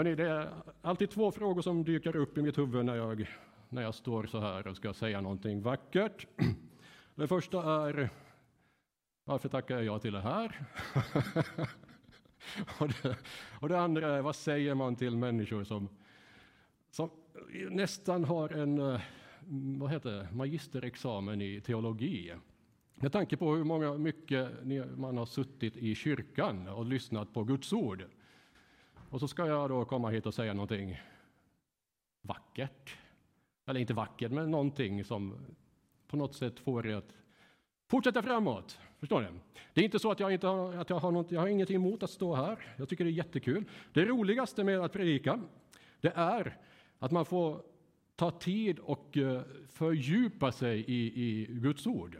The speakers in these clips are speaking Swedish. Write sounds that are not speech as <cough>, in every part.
Hörrni, det är alltid två frågor som dyker upp i mitt huvud när jag, när jag står så här och ska säga någonting vackert. <clears throat> Den första är varför tackar jag ja till det här? <laughs> och, det, och det andra är vad säger man till människor som, som nästan har en eh, vad heter det, magisterexamen i teologi? Med tanke på hur många, mycket man har suttit i kyrkan och lyssnat på Guds ord. Och så ska jag då komma hit och säga någonting vackert. Eller inte vackert, men någonting som på något sätt får er att fortsätta framåt. Förstår ni? Det är inte så att jag, inte har, att jag, har något, jag har ingenting emot att stå här. Jag tycker det är jättekul. Det roligaste med att predika, det är att man får ta tid och eh, fördjupa sig i, i Guds ord.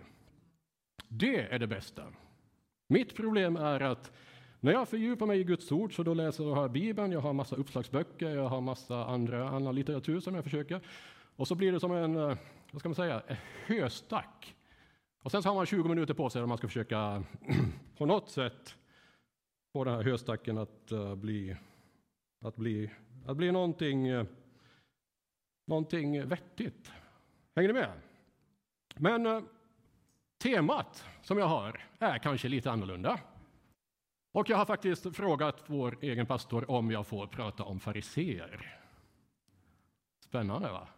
Det är det bästa. Mitt problem är att när jag fördjupar mig i Guds ord så då läser jag Bibeln, jag har massa uppslagsböcker, jag har massa andra, annan litteratur som jag försöker. Och så blir det som en, eh, vad ska man säga, en höstack. Och sen så har man 20 minuter på sig om man ska försöka <clears throat> på något sätt få den här höstacken att eh, bli, att bli, att bli någonting, eh, någonting vettigt. Hänger ni med? Men temat som jag har är kanske lite annorlunda. Och jag har faktiskt frågat vår egen pastor om jag får prata om fariseer. Spännande, va?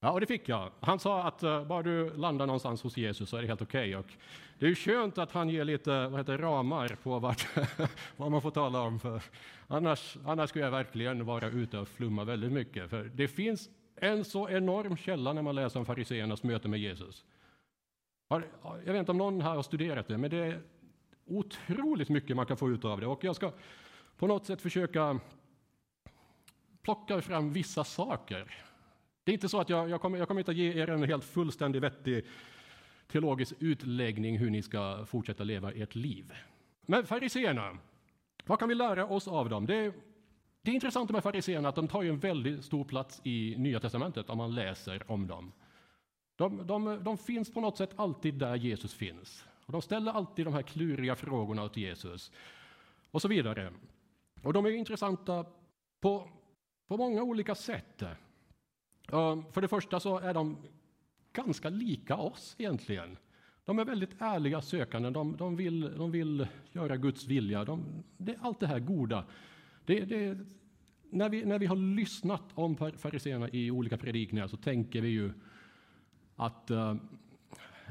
Ja, och det fick jag. Han sa att eh, bara du landar någonstans hos Jesus så är det helt okej. Okay. det är ju skönt att han ger lite vad heter, ramar på vart, <laughs> vad man får tala om. För annars, annars skulle jag verkligen vara ute och flumma väldigt mycket. För det finns en så enorm källa när man läser om fariseernas möte med Jesus. Jag vet inte om någon här har studerat det, men det är otroligt mycket man kan få ut av det. Och jag ska på något sätt försöka plocka fram vissa saker. Det är inte så att jag, jag, kommer, jag kommer inte att ge er en helt fullständig vettig teologisk utläggning hur ni ska fortsätta leva ert liv. Men fariseerna, vad kan vi lära oss av dem? Det, det är intressant med fariseerna att de tar en väldigt stor plats i Nya testamentet om man läser om dem. De, de, de finns på något sätt alltid där Jesus finns. Och de ställer alltid de här kluriga frågorna till Jesus. Och så vidare. Och de är intressanta på, på många olika sätt. För det första så är de ganska lika oss egentligen. De är väldigt ärliga sökande, de, de, vill, de vill göra Guds vilja. De, det är allt det här goda. Det, det, när, vi, när vi har lyssnat om fariséerna i olika predikningar så tänker vi ju att eh,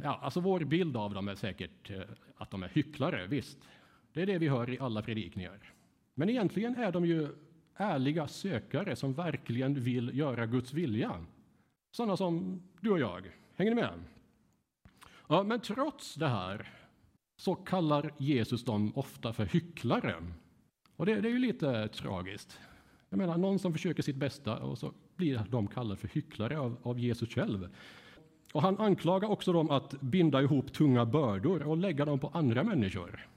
ja, alltså vår bild av dem är säkert eh, att de är hycklare, visst. Det är det vi hör i alla predikningar. Men egentligen är de ju ärliga sökare som verkligen vill göra Guds vilja. Sådana som du och jag. Hänger ni med? Ja, men trots det här så kallar Jesus dem ofta för hycklare. Och det, det, är ju lite tragiskt. Jag menar, någon som försöker sitt bästa och så blir de kallade för hycklare av, av Jesus själv. Och han anklagar också dem att binda ihop tunga bördor och lägga dem på andra människor.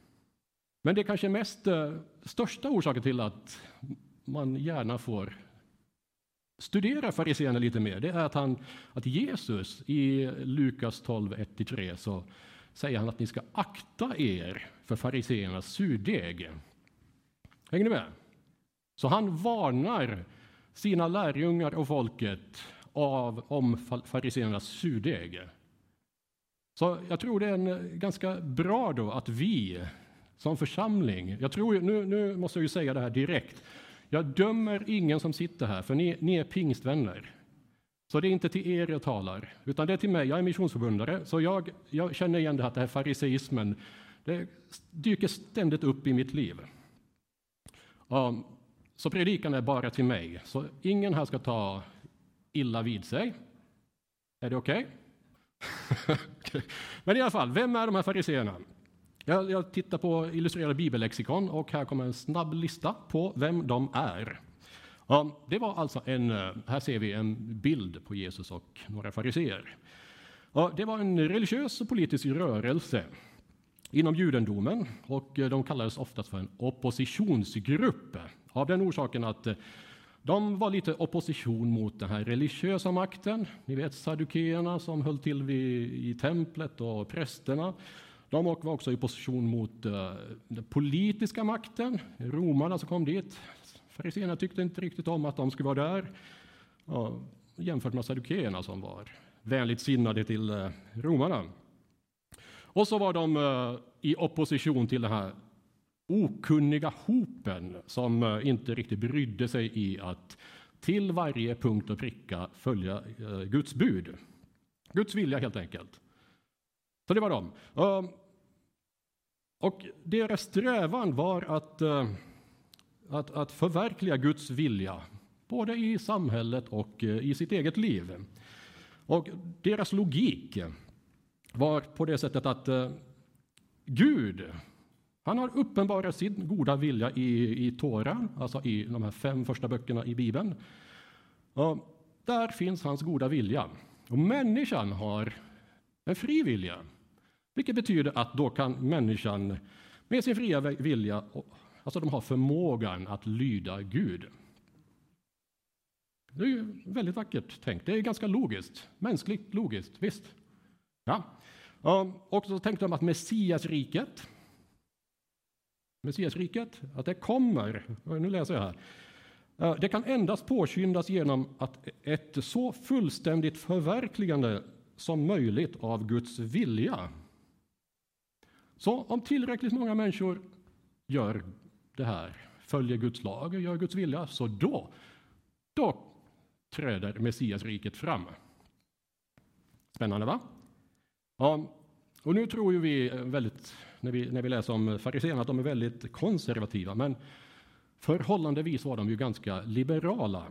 Men det kanske mest eh, största orsaken till att man gärna får studera fariséerna lite mer, det är att, han, att Jesus i Lukas 12, 1-3 så säger han att ni ska akta er för fariséernas surdeg. Hänger ni med? Så han varnar sina lärjungar och folket av, om fariseernas surdeg. Så jag tror det är en eh, ganska bra då att vi som församling, jag tror, nu, nu måste jag ju säga det här direkt, jag dömer ingen som sitter här, för ni, ni är pingstvänner. Så det är inte till er jag talar, utan det är till mig. Jag är missionsförbundare, så jag, jag känner igen det här, det här fariseismen. Det dyker ständigt upp i mitt liv. Um, så predikan är bara till mig, så ingen här ska ta illa vid sig. Är det okej? Okay? <laughs> Men i alla fall, vem är de här fariseerna? Jag, jag tittar på illustrerade bibellexikon och här kommer en snabb lista på vem de är. Ja, det var alltså en, eh, här ser vi en bild på Jesus och några fariseer. Ja, det var en religiös och politisk rörelse inom judendomen och eh, de kallades oftast för en oppositionsgrupp av den orsaken att eh, de var lite opposition mot den här religiösa makten. Ni vet saddukeerna som höll till vid, i templet och prästerna. De var också i opposition mot uh, den politiska makten, romarna som kom dit, Fariséerna tyckte inte riktigt om att de skulle vara där. Jämfört med saddukeerna som var vänligt sinnade till eh, romarna. Och så var de eh, i opposition till den här okunniga hopen som eh, inte riktigt brydde sig i att till varje punkt och pricka följa eh, Guds bud. Guds vilja helt enkelt. Så det var de. Ehm, och deras strävan var att, eh, att, att förverkliga Guds vilja, både i samhället och i sitt eget liv. Och deras logik var på det sättet att Gud, han har uppenbarat sin goda vilja i, i Toran, alltså i de här fem första böckerna i Bibeln. Och där finns hans goda vilja. Och människan har en fri vilja, vilket betyder att då kan människan med sin fria vilja, alltså de har förmågan att lyda Gud. Det är ju väldigt vackert tänkt. Det är ganska logiskt, mänskligt logiskt, visst. Ja. Och så tänkte de att Messiasriket, Messiasriket, att det kommer, nu läser jag här, eh, det kan endast påskyndas genom att ett så fullständigt förverkligande som möjligt av Guds vilja. Så om tillräckligt många människor gör det här, följer Guds lag och gör Guds vilja, så då, då träder Messiasriket fram. Spännande, va? Ja, och nu tror ju vi väldigt, när vi, när vi läser om fariséerna, att de är väldigt konservativa, men förhållandevis var de ju ganska liberala.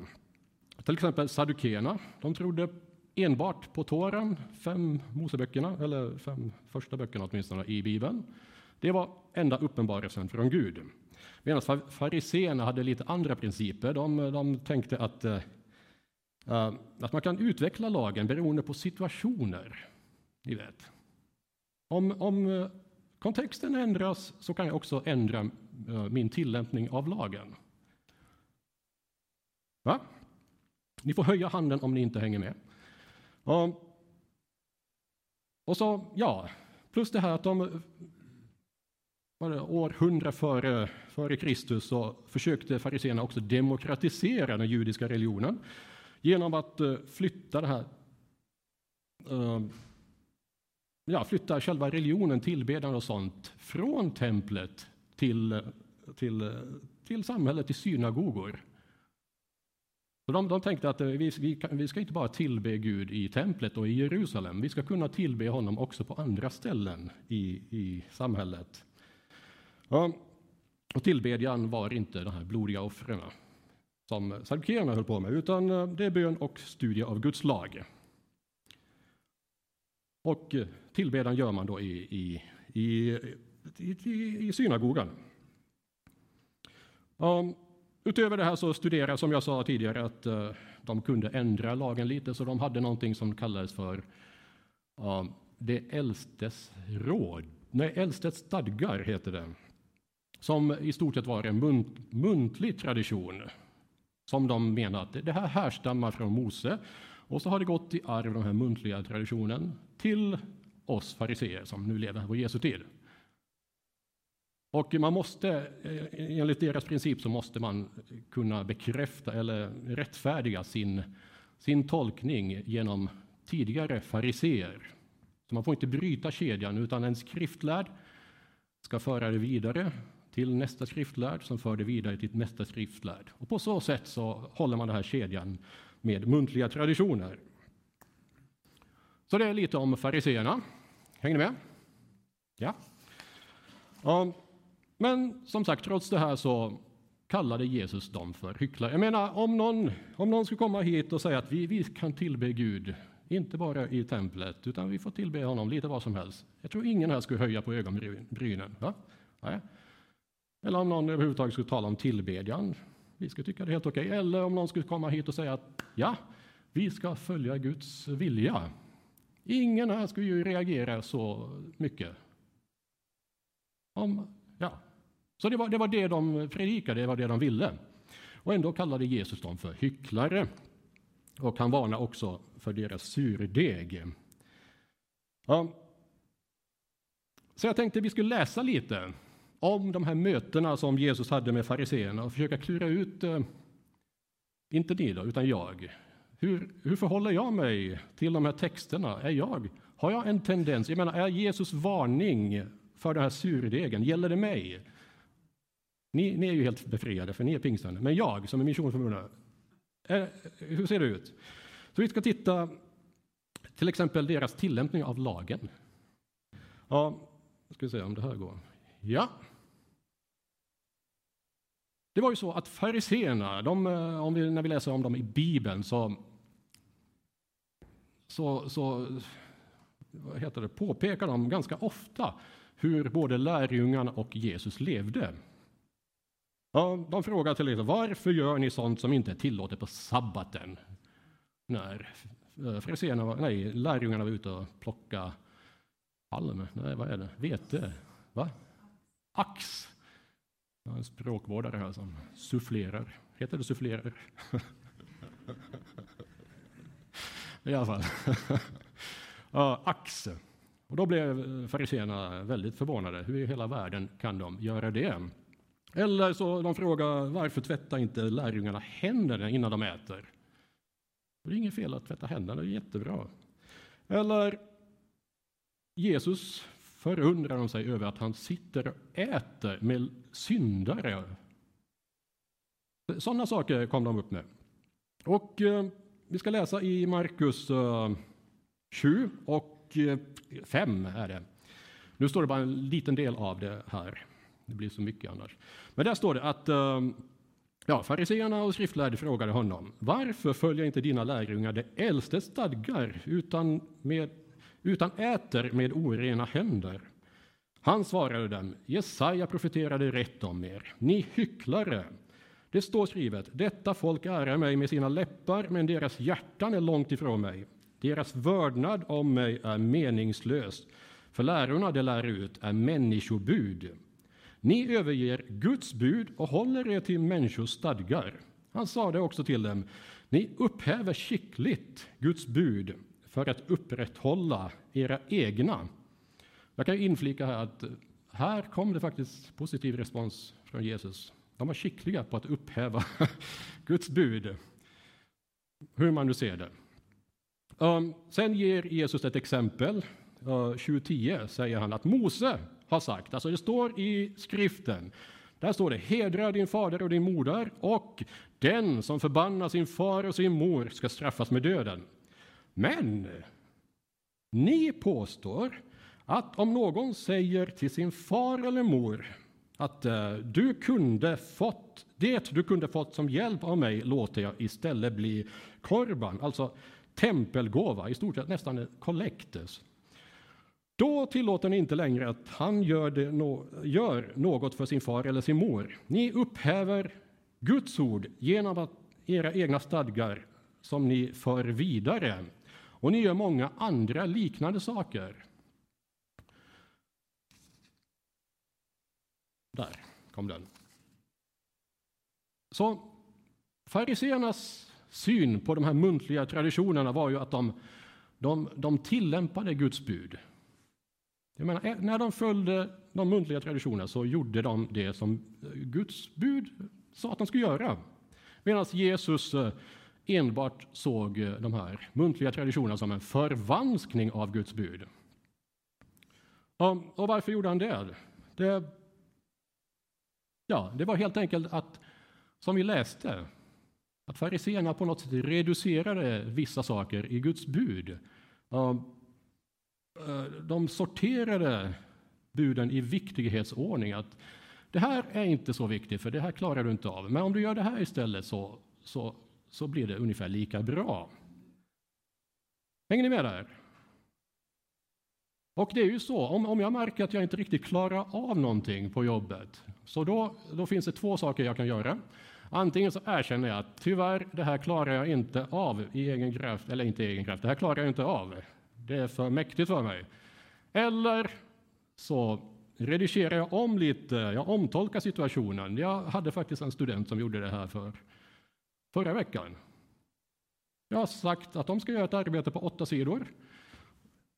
Till exempel sadukéerna, de trodde enbart på Toran, fem Moseböckerna, eller fem första böckerna åtminstone, i Bibeln. Det var enda uppenbarelsen från Gud. Medan fariséerna hade lite andra principer. De, de tänkte att uh, att man kan utveckla lagen beroende på situationer. Ni vet. Om, om kontexten ändras så kan jag också ändra eh, min tillämpning av lagen. Va? Ni får höja handen om ni inte hänger med. Och så, ja, plus det här att de år 100 före, före Kristus så försökte fariséerna också demokratisera den judiska religionen genom att eh, flytta det här eh, ja, flytta själva religionen, tillbedjan och sånt från templet till, till, till samhället, till synagogor. Så de, de tänkte att eh, vi, vi, vi ska inte bara tillbe Gud i templet och i Jerusalem, vi ska kunna tillbe honom också på andra ställen i, i samhället. Ja, och tillbedjan var inte de här blodiga offren som saddukeerna höll på med, utan eh, det är bön och studie av Guds lag. Och eh, tillbedjan gör man då i, i, i, i, i synagogan. Um, utöver det här så studerar, som jag sa tidigare, att uh, de kunde ändra lagen lite, så de hade någonting som kallades för um, det äldstes råd, nej, äldstes stadgar heter det, som i stort sett var en munt, muntlig tradition. Som de menar att det här härstammar från Mose och så har det gått i arv, den här muntliga traditionen, till oss fariseer som nu lever på Jesu tid. Och man måste, eh, enligt deras princip så måste man kunna bekräfta eller rättfärdiga sin, sin tolkning genom tidigare fariseer. Så man får inte bryta kedjan, utan en skriftlärd ska föra det vidare till nästa skriftlärd som för det vidare till nästa skriftlärd. Och på så sätt så håller man den här kedjan med muntliga traditioner. Så det är lite om fariseerna. Hänger ni med? Ja. Men som sagt, trots det här så kallade Jesus dem för hycklare. Jag menar, om någon, om någon skulle komma hit och säga att vi, vi kan tillbe Gud, inte bara i templet, utan vi får tillbe honom lite vad som helst. Jag tror ingen här skulle höja på ögonbrynen. Va? Nej. Eller om någon överhuvudtaget skulle tala om tillbedjan. Vi skulle tycka det är helt okej. Eller om någon skulle komma hit och säga att ja, vi ska följa Guds vilja. Ingen här skulle ju reagera så mycket. Om, ja. Så det var, det var det de predikade, det var det de ville. Och ändå kallade Jesus dem för hycklare. Och han varnar också för deras surdeg. Ja. Så jag tänkte vi skulle läsa lite om de här mötena som Jesus hade med fariseerna och försöka klura ut, eh, inte ni då, utan jag. Hur, hur förhåller jag mig till de här texterna? Är jag, har jag en tendens, jag menar, är Jesus varning för den här surdegen, gäller det mig? Ni, ni är ju helt befriade, för ni är pingstvänner. Men jag, som är missionsförbundare, hur ser det ut? Så vi ska titta till exempel deras tillämpning av lagen. Ja, ska vi se om det här går. Ja. Det var ju så att fariseerna, eh, om vi, när vi läser om dem i Bibeln, så, så, så vad heter det, påpekar de ganska ofta hur både lärjungarna och Jesus levde. Ja, de frågar till exempel varför gör ni sånt som inte är tillåtet på sabbaten? När eh, fariséerna, nej, lärjungarna var ute och plockade palm, nej vad är det, vete, va? Ax. Jag har en språkvårdare här som sufflerar. Heter det sufflerar? <laughs> I alla fall. <laughs> ax. Och då blev fariséerna väldigt förvånade. Hur i hela världen kan de göra det? Eller så de frågar varför tvättar inte lärjungarna händerna innan de äter? Det är inget fel att tvätta händerna, det är jättebra. Eller Jesus förundrar de sig över att han sitter och äter med syndare. Sådana saker kom de upp med. Och eh, vi ska läsa i Markus eh, 7 och eh, 5 är det. Nu står det bara en liten del av det här. Det blir så mycket annars. Men där står det att eh, ja, fariseerna och skriftlärde frågade honom varför följer inte dina lärjungar det äldste stadgar utan, med, utan äter med orena händer? Han svarade dem, Jesaja profeterade rätt om er, ni hycklare. Det står skrivet, detta folk ärar mig med sina läppar, men deras hjärtan är långt ifrån mig. Deras vördnad om mig är meningslös, för lärorna de lär ut är människobud. Ni överger Guds bud och håller er till människors stadgar. Han sade också till dem, ni upphäver skickligt Guds bud för att upprätthålla era egna. Jag kan inflika här att här kom det faktiskt positiv respons från Jesus. De var skickliga på att upphäva <laughs> Guds bud, hur man nu ser det. Um, sen ger Jesus ett exempel. Uh, 2010 säger han att Mose har sagt, alltså det står i skriften, där står det hedra din fader och din moder och den som förbannar sin far och sin mor ska straffas med döden. Men ni påstår att om någon säger till sin far eller mor att eh, du kunde fått det du kunde fått som hjälp av mig låter jag istället bli korban, alltså tempelgåva, i stort sett nästan kollektes. Då tillåter ni inte längre att han gör, det no gör något för sin far eller sin mor. Ni upphäver Guds ord genom att era egna stadgar som ni för vidare. Och ni gör många andra liknande saker. Där kom den. Så fariseernas syn på de här muntliga traditionerna var ju att de, de, de tillämpade Guds bud. Jag menar, eh, när de följde de muntliga traditionerna så gjorde de det som Guds bud sa att de skulle göra. Medan Jesus eh, enbart såg eh, de här muntliga traditionerna som en förvanskning av Guds bud. Och varför gjorde han det? det? Ja, det var helt enkelt att, som vi läste, att fariseerna på något sätt reducerade vissa saker i Guds bud. Eh, de sorterade buden i viktighetsordning. Att det här är inte så viktigt, för det här klarar du inte av. Men om du gör det här istället så, så, så blir det ungefär lika bra. Hänger ni med där? Och det är ju så, om, om jag märker att jag inte riktigt klarar av någonting på jobbet, så då, då finns det två saker jag kan göra. Antingen så erkänner jag att tyvärr, det här klarar jag inte av i egen kraft, eller inte i egen kraft, det här klarar jag inte av. Det är för mäktigt för mig. Eller så redigerar jag om lite, jag omtolkar situationen. Jag hade faktiskt en student som gjorde det här för förra veckan. Jag har sagt att de ska göra ett arbete på åtta sidor.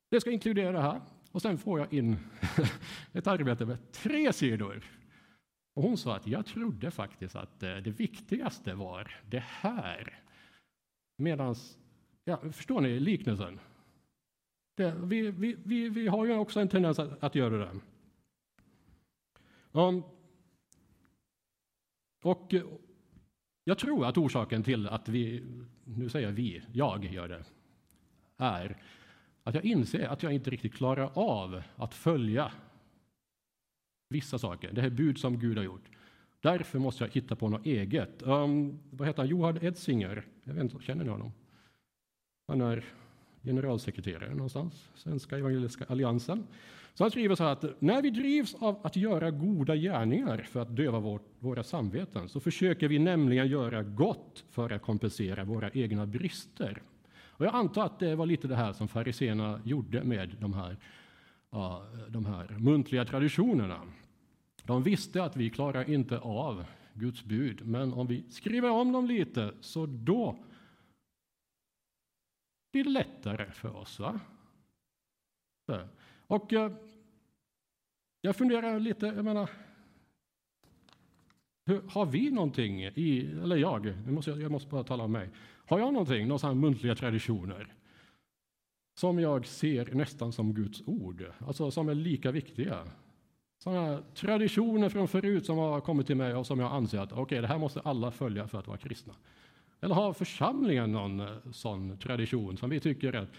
Det ska inkludera det här. Och sen får jag in <laughs> ett arbete med tre sidor. Och hon sa att jag trodde faktiskt att eh, det viktigaste var det här. Medan, ja, förstår ni liknelsen? Det, vi, vi, vi, vi har ju också en tendens att, att göra det. Um, och jag tror att orsaken till att vi, nu säger jag vi, jag gör det, är att jag inser att jag inte riktigt klarar av att följa vissa saker, det här bud som Gud har gjort. Därför måste jag hitta på något eget. Um, vad heter han? Johan Edsinger. Jag vet inte, känner ni honom? Han är generalsekreterare någonstans, Svenska Evangeliska Alliansen. Så han skriver så här att när vi drivs av att göra goda gärningar för att döva vår, våra samveten så försöker vi nämligen göra gott för att kompensera våra egna brister. Och jag antar att det var lite det här som fariséerna gjorde med de här, uh, de här muntliga traditionerna. De visste att vi klarar inte av Guds bud, men om vi skriver om dem lite så då blir det lättare för oss. Va? Och eh, jag funderar lite, jag menar, hur, har vi någonting i, eller jag, jag måste, jag måste bara tala om mig, har jag någonting, några muntliga traditioner som jag ser nästan som Guds ord, alltså som är lika viktiga? Sådana traditioner från förut som har kommit till mig och som jag anser att okay, det här måste alla följa för att vara kristna. Eller har församlingen någon eh, sån tradition som vi tycker att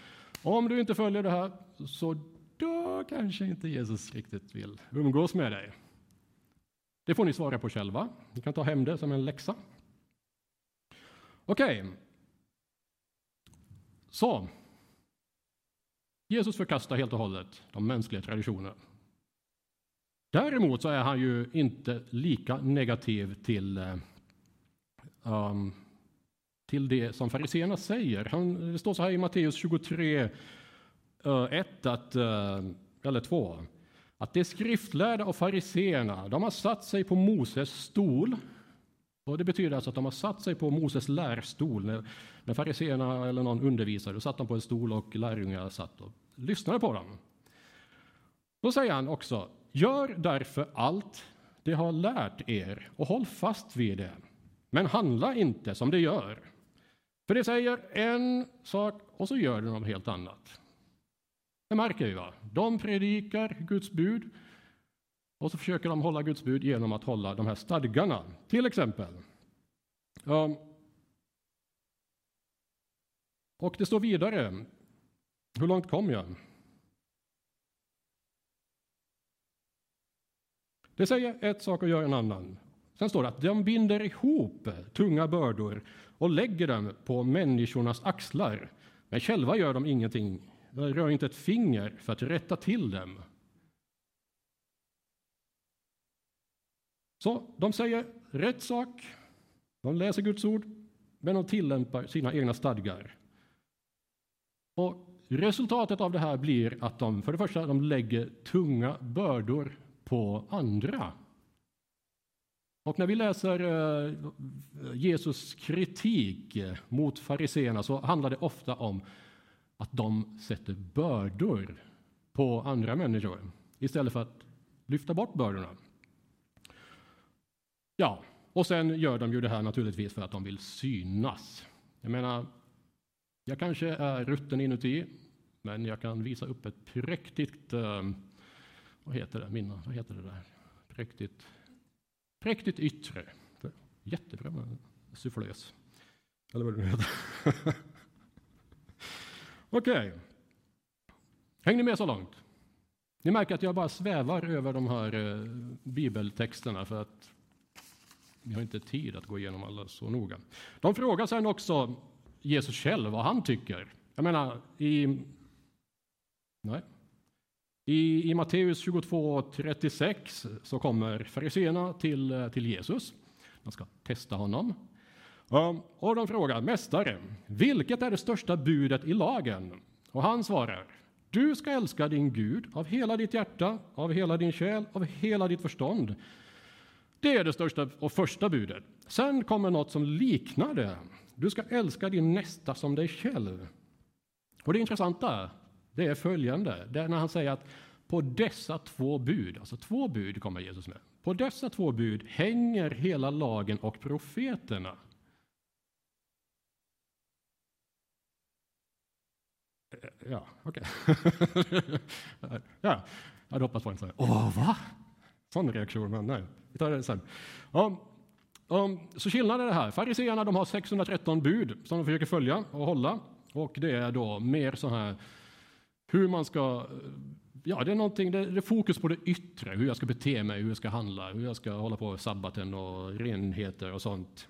om du inte följer det här så då kanske inte Jesus riktigt vill umgås med dig. Det får ni svara på själva. Ni kan ta hem det som en läxa. Okej. Okay. Så. Jesus förkastar helt och hållet de mänskliga traditionerna. Däremot så är han ju inte lika negativ till, eh, um, till det som fariséerna säger. Han, det står så här i Matteus 23, Eh, 1 att, eh, eller 2 att de skriftlärda och fariséerna de har satt sig på Moses stol. Och det betyder alltså att de har satt sig på Moses lärstol. När, när fariséerna eller någon undervisade då satt de på en stol och lärjungarna satt och lyssnade på dem. Då säger han också, gör därför allt det har lärt er och håll fast vid det. Men handla inte som det gör. För det säger en sak och så gör de något helt annat. Det märker vi, va? De predikar Guds bud och så försöker de hålla Guds bud genom att hålla de här stadgarna. Till exempel. Ehm, och det står vidare. Hur långt kom jag? Det säger ett sak och gör en annan. Sen står det att de binder ihop tunga bördor och lägger dem på människornas axlar. Men själva gör de ingenting rör inte ett finger för att rätta till dem. Så de säger rätt sak, de läser Guds ord, men de tillämpar sina egna stadgar. Och resultatet av det här blir att de för det första de lägger tunga bördor på andra. Och när vi läser eh, Jesus kritik mot fariseerna så handlar det ofta om att de sätter bördor på andra människor istället för att lyfta bort bördorna. Ja, och sen gör de ju det här naturligtvis för att de vill synas. Jag menar, jag kanske är rutten inuti, men jag kan visa upp ett präktigt, eh, vad heter det, minna, vad heter det där, präktigt, präktigt yttre. Jättebra med sufflös, eller vad det nu heter. <laughs> Okej. Okay. Hänger ni med så långt? Ni märker att jag bara svävar över de här eh, bibeltexterna för att vi har inte tid att gå igenom alla så noga. De frågar sen också Jesus själv vad han tycker. Jag menar, i, nej, i, i Matteus 22.36 så kommer fariséerna till, eh, till Jesus. De ska testa honom. Och de frågar Mästare, vilket är det största budet i lagen? Och han svarar Du ska älska din Gud av hela ditt hjärta, av hela din själ, av hela ditt förstånd. Det är det största och första budet. Sen kommer något som liknar det. Du ska älska din nästa som dig själv. Och det intressanta det är följande. Det är när han säger att på dessa två bud, alltså två bud kommer Jesus med. På dessa två bud hänger hela lagen och profeterna. Ja, okej. Okay. ja, jag hade hoppats på en sån. här Åh, va? Sån reaktion, men nej, vi tar det sen. Um, um, så skillnaden är det här. Fariseerna de har 613 bud som de försöker följa och hålla. Och det är då mer så här hur man ska ja, det är någonting, det är fokus på det yttre, hur jag ska bete mig, hur jag ska handla, hur jag ska hålla på sabbaten och renheter och sånt.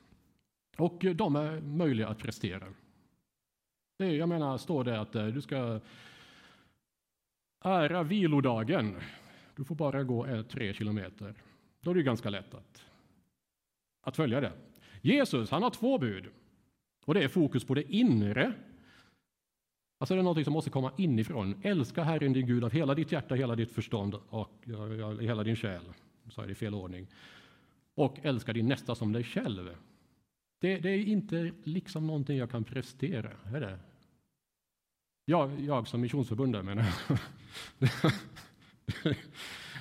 Och de är möjliga att prestera. Det jag menar, står det att eh, du ska ära vilodagen. Du får bara gå eh, tre kilometer. Då är det ganska lätt att, att följa det. Jesus, han har två bud. Och det är fokus på det inre Alltså det är något som måste komma inifrån. Älska Herren din Gud av hela ditt hjärta, hela ditt förstånd och hela din själ. Så är det i fel ordning. Och älska din nästa som dig själv. Det, det, är inte liksom någonting jag kan prestera. Är det? Jag, jag som missionsförbundare menar jag.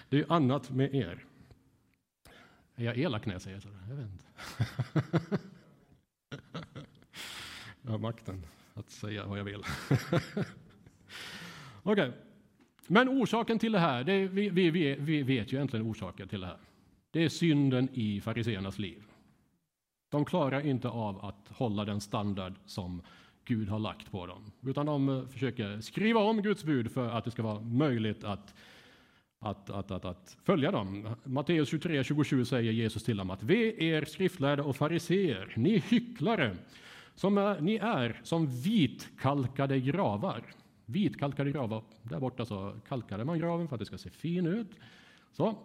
Det är annat med er. Är jag elak när jag säger så? Jag vet inte. jag har makten att säga vad jag vill. Okej, okay. men orsaken till det här, det är, vi, vi, vi, vet ju egentligen orsaken till det här. Det är synden i fariseernas liv. De klarar inte av att hålla den standard som Gud har lagt på dem, utan de eh, försöker skriva om Guds bud för att det ska vara möjligt att att, att, att, att följa dem. Matteus 23, 27 säger Jesus till dem att ve er skriftlärda och fariseer, ni hycklare, som är, ni är som vitkalkade gravar. Vitkalkade gravar, där borta så kalkade man graven för att det ska se fin ut. Så.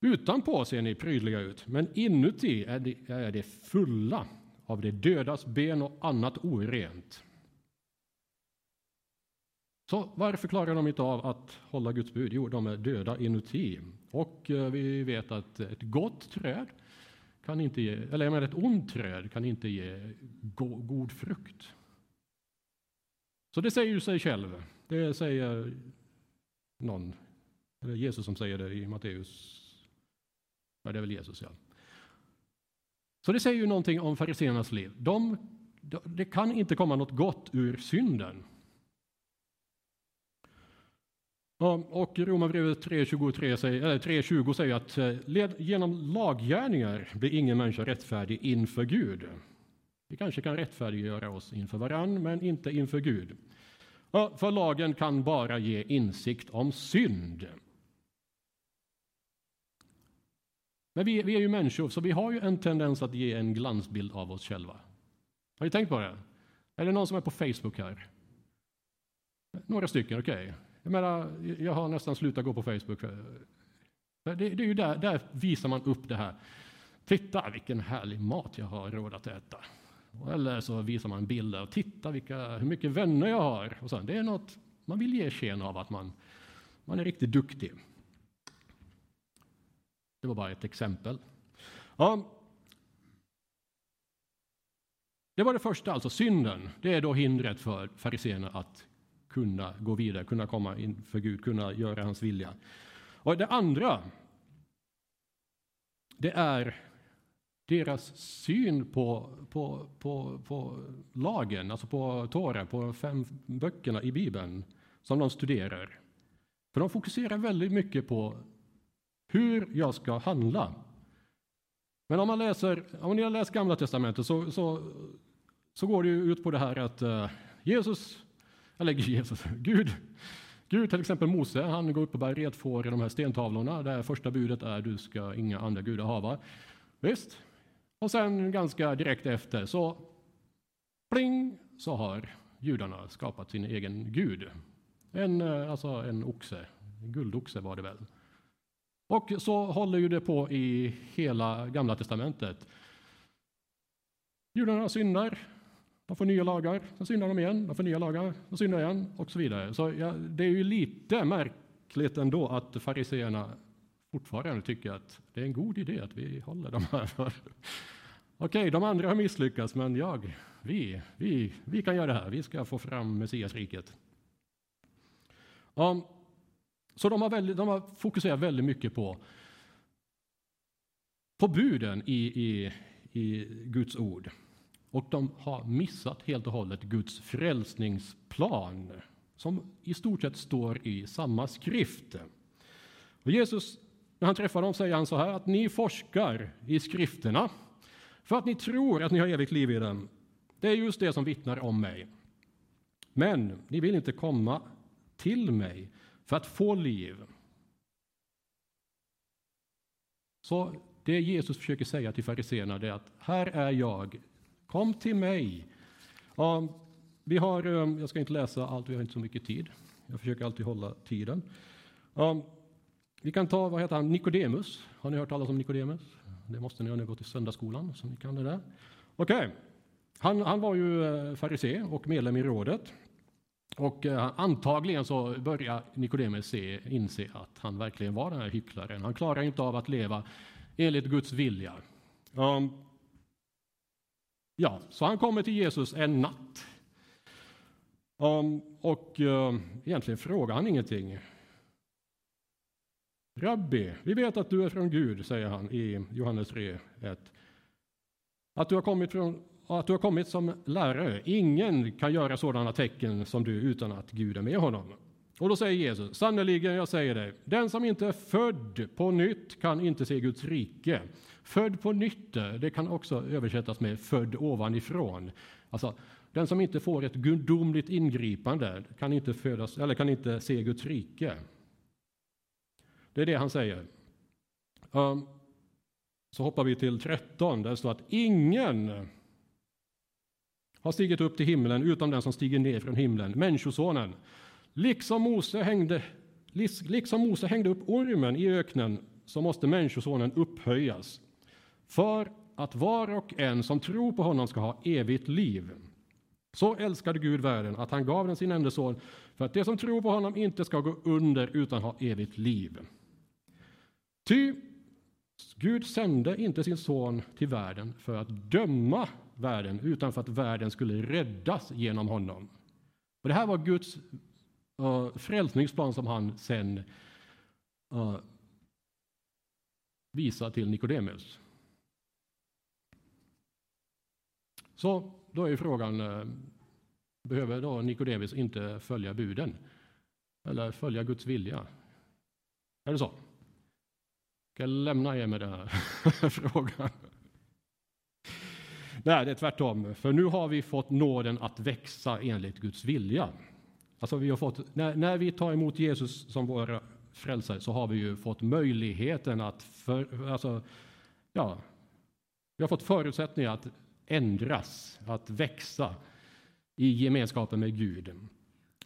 Utanpå ser ni prydliga ut, men inuti är det, är det fulla av det dödas ben och annat orent. Så varför klarar de inte av att hålla Guds bud? Jo, de är döda inuti. Och eh, vi vet att ett gott träd kan inte ge, eller menar, ett ont träd kan inte ge go, god frukt. Så det säger ju sig själv. Det säger någon, eller Jesus som säger det i Matteus. Ja, det är väl Jesus, ja. Så det säger ju någonting om fariséernas liv. De, det kan inte komma något gott ur synden. Och Romarbrevet 3.20 säger, 3, säger att eh, genom laggärningar blir ingen människa rättfärdig inför Gud. Vi kanske kan rättfärdiggöra oss inför varann, men inte inför Gud. För lagen kan bara ge insikt om synd. Men vi, vi, är ju människor, så vi har ju en tendens att ge en glansbild av oss själva. Har ni tänkt på det? Är det någon som är på Facebook här? Några stycken, okej. Okay. Jag menar, jag har nästan slutat gå på Facebook. Det, det är ju där, där visar man upp det här. Titta vilken härlig mat jag har råd att äta. Eller så visar man bilder och titta vilka, hur mycket vänner jag har. Och så. Det är något, man vill ge sken av att man, man är riktigt duktig. Det var bara ett exempel. Ja. Det var det första, alltså synden. Det är då hindret för fariséerna att kunna gå vidare, kunna komma inför Gud, kunna göra hans vilja. Och det andra, det är deras syn på, på, på, på lagen, alltså på Tora, på fem böckerna i Bibeln som de studerar. För de fokuserar väldigt mycket på hur jag ska handla. Men om man läser, om ni har läst Gamla Testamentet så, så, så går det ut på det här att eh, Jesus eller <laughs> Jesus, Gud. Gud, till exempel Mose, han går upp och bär redfår i de här stentavlorna där första budet är du ska inga andra gudar hava. Visst? Och sen ganska direkt efter så pling så har judarna skapat sin egen gud. En, eh, alltså en oxe, en guldoxe var det väl. Och så håller ju det på i hela Gamla testamentet. Judarna syndar, de får nya lagar, sen syndar de igen, de får nya lagar, de syndar igen och så vidare. Så ja, det är ju lite märkligt ändå att fariseerna fortfarande tycker att det är en god idé att vi håller de här. Okej, okay, de andra har misslyckats, men jag, vi, vi, vi kan göra det här. Vi ska få fram Messiasriket så de har, väldigt, de har fokuserat väldigt mycket på, på buden i, i, i Guds ord. Och de har missat helt och hållet Guds frälsningsplan som i stort sett står i samma skrift. Och Jesus, när han träffar dem, säger han så här att ni forskar i skrifterna för att ni tror att ni har evigt liv i dem. Det är just det som vittnar om mig. Men ni vill inte komma till mig för att få liv. Så det Jesus försöker säga till fariséerna är att här är jag, kom till mig. Ja, vi har, eh, jag ska inte läsa allt, vi har inte så mycket tid. Jag försöker alltid hålla tiden. Ja, vi kan ta, vad heter han, Nikodemus. Har ni hört talas om Nikodemus? Det måste ni, ha gått i söndagsskolan, så ni kan det där. Okej, okay. han, han var ju eh, farisé och medlem i rådet. Och eh, antagligen så börjar Nikodemus se, inse att han verkligen var den här hycklaren. Han klarar inte av att leva enligt Guds vilja. Ja, så han kommer till Jesus en natt. Och uh, egentligen frågar han ingenting. Rabbi, vi vet att du är från Gud, säger han i Johannes 3, 1. Att du har kommit från att du har kommit som lärare. Ingen kan göra sådana tecken som du utan att Gud är med honom. Och då säger Jesus, sannerligen jag säger dig, den som inte är född på nytt kan inte se Guds rike. Född på nytt, det kan också översättas med född ovanifrån. Alltså, den som inte får ett gudomligt ingripande kan inte, födas, eller kan inte se Guds rike. Det är det han säger. Um, så hoppar vi till 13, där det står att ingen har stigit upp till himlen utom den som stiger ner från himlen, Människosonen. Liksom Mose hängde, liksom Mose hängde upp ormen i öknen så måste Människosonen upphöjas för att var och en som tror på honom ska ha evigt liv. Så älskade Gud världen att han gav den sin enda son för att de som tror på honom inte ska gå under utan ha evigt liv. Ty Gud sände inte sin son till världen för att döma världen utan för att världen skulle räddas genom honom. Och det här var Guds uh, frälsningsplan som han sen uh, visar till Nikodemus. Så då är frågan, uh, behöver då Nikodemus inte följa buden? Eller följa Guds vilja? Är det så? Ska jag lämna er med den här <laughs> frågan? Nej, det är tvärtom. För nu har vi fått nåden att växa enligt Guds vilja. Alltså vi har fått, när, när vi tar emot Jesus som vår frälsare så har vi ju fått möjligheten att... För, alltså, ja, vi har fått förutsättningar att ändras, att växa i gemenskapen med Gud.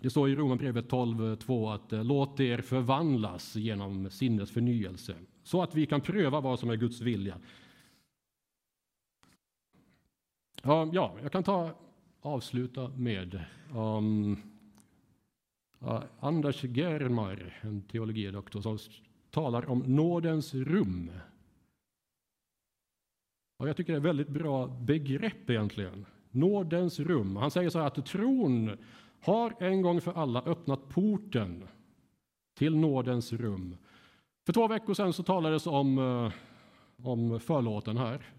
Det står i Romarbrevet 12.2 att eh, låt er förvandlas genom sinnets förnyelse så att vi kan pröva vad som är Guds vilja, Um, ja, jag kan ta avsluta med um, uh, Anders Germar, en teologidoktor, som talar om nådens rum. Och jag tycker det är ett väldigt bra begrepp egentligen. Nådens rum. Han säger så här att tron har en gång för alla öppnat porten till nådens rum. För två veckor sedan så talades om, eh, om förlåten här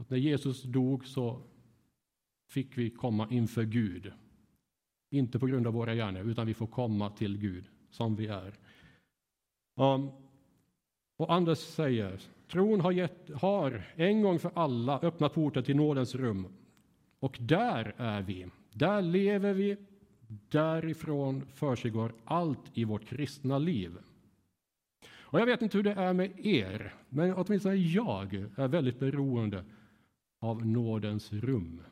att när Jesus dog så fick vi komma inför Gud. Inte på grund av våra gärningar, utan vi får komma till Gud som vi är. Um, och Anders säger, tron har, gett, har en gång för alla öppnat porten till nådens rum. Och där är vi, där lever vi, därifrån försiggår allt i vårt kristna liv. Och jag vet inte hur det är med er, men åtminstone jag är väldigt beroende av nådens rum.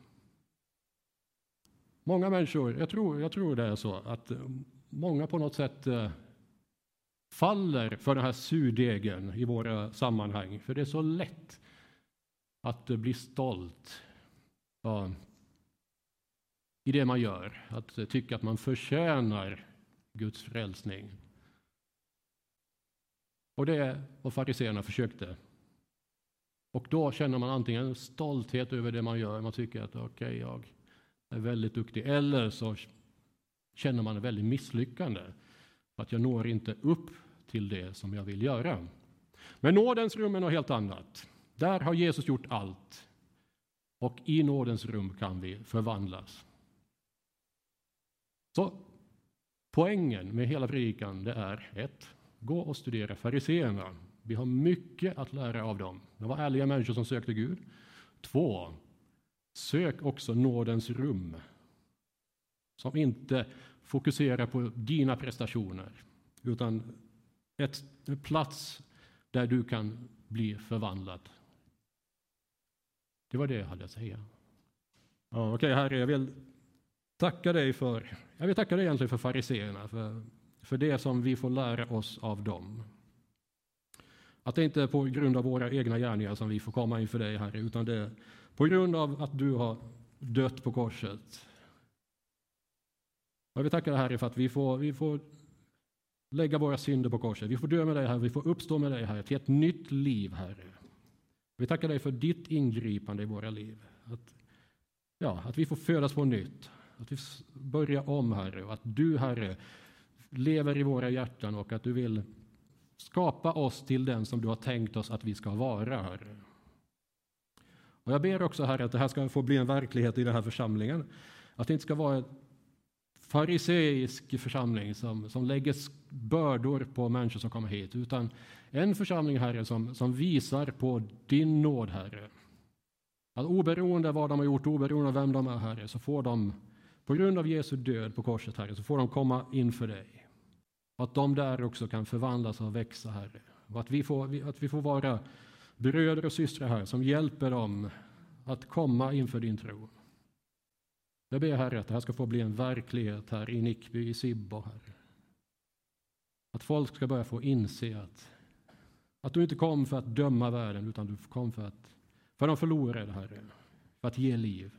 Många människor, jag tror, jag tror det är så, att eh, många på något sätt eh, faller för den här surdegen i våra sammanhang, för det är så lätt att eh, bli stolt ja, i det man gör, att tycka att man förtjänar Guds frälsning. Och det är vad fariséerna försökte och då känner man antingen stolthet över det man gör, man tycker att okej, okay, jag är väldigt duktig, eller så känner man ett väldigt misslyckande. För att jag når inte upp till det som jag vill göra. Men nådens rum är något helt annat. Där har Jesus gjort allt. Och i nådens rum kan vi förvandlas. Så poängen med hela predikan det är ett, gå och studera fariseerna. Vi har mycket att lära av dem. De var ärliga människor som sökte Gud. Två, sök också nådens rum. Som inte fokuserar på dina prestationer, utan ett, en plats där du kan bli förvandlad. Det var det jag hade att säga. Ja, Okej, okay, Herre, jag vill tacka dig för, jag vill tacka dig egentligen för fariseerna, för, för det som vi får lära oss av dem. Att det inte är på grund av våra egna gärningar som vi får komma inför dig, Herre, utan det är på grund av att du har dött på korset. Jag vill tacka dig, Herre, för att vi får, vi får lägga våra synder på korset. Vi får dö med dig, Herre, vi får uppstå med dig, Herre, till ett nytt liv, Herre. Vi tackar dig för ditt ingripande i våra liv. Att, ja, att vi får födas på nytt, att vi börjar om, Herre, och att du, Herre, lever i våra hjärtan och att du vill skapa oss till den som du har tänkt oss att vi ska vara, Herre. Och jag ber också, Herre, att det här ska få bli en verklighet i den här församlingen. Att det inte ska vara en fariseisk församling som, som lägger bördor på människor som kommer hit, utan en församling, Herre, som, som visar på din nåd, Herre. Att oberoende av vad de har gjort, oberoende av vem de är, Herre, så får de på grund av Jesu död på korset, Herre, så får de komma inför dig. Och att de där också kan förvandlas och växa, Herre. Och att vi får, att vi får vara bröder och systrar här som hjälper dem att komma inför din tro. Jag ber Herre att det här ska få bli en verklighet här i Nickby, i Sibbo, Herre. Att folk ska börja få inse att, att du inte kom för att döma världen, utan du kom för att för de förlorade, Herre, för att ge liv.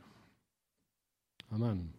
Amen.